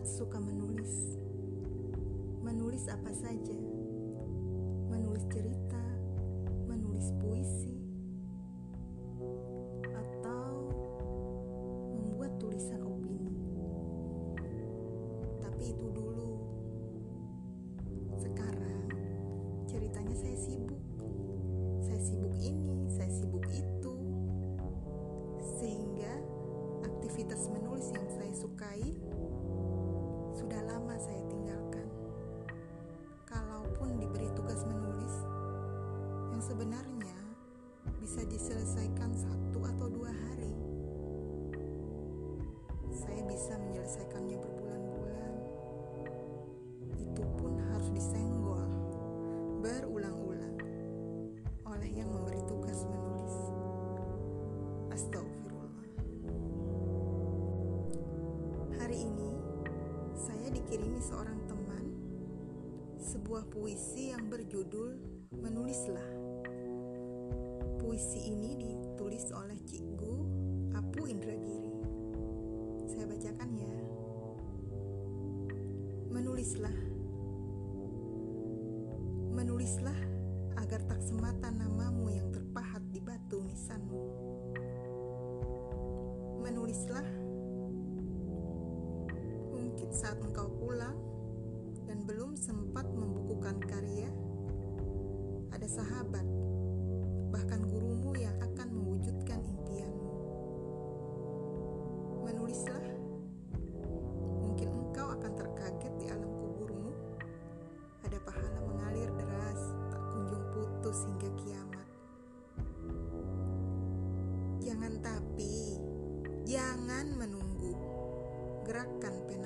sangat suka menulis. Menulis apa saja. Menulis cerita, menulis puisi, atau membuat tulisan opini. Tapi itu dulu. Sekarang ceritanya saya sibuk yang sebenarnya bisa diselesaikan satu atau dua hari. Saya bisa menyelesaikannya berbulan-bulan. Itu pun harus disenggol berulang-ulang oleh yang memberi tugas menulis. Astagfirullah. Hari ini saya dikirimi seorang sebuah puisi yang berjudul Menulislah. Puisi ini ditulis oleh Cikgu Apu Indragiri. Saya bacakan ya. Menulislah. Menulislah agar tak semata namamu yang terpahat di batu nisanmu. Menulislah. Mungkin saat engkau pulang belum sempat membukukan karya, ada sahabat, bahkan gurumu yang akan mewujudkan impianmu. Menulislah, mungkin engkau akan terkaget di alam kuburmu. Ada pahala mengalir deras, tak kunjung putus hingga kiamat. Jangan tapi, jangan menunggu. Masya Allah.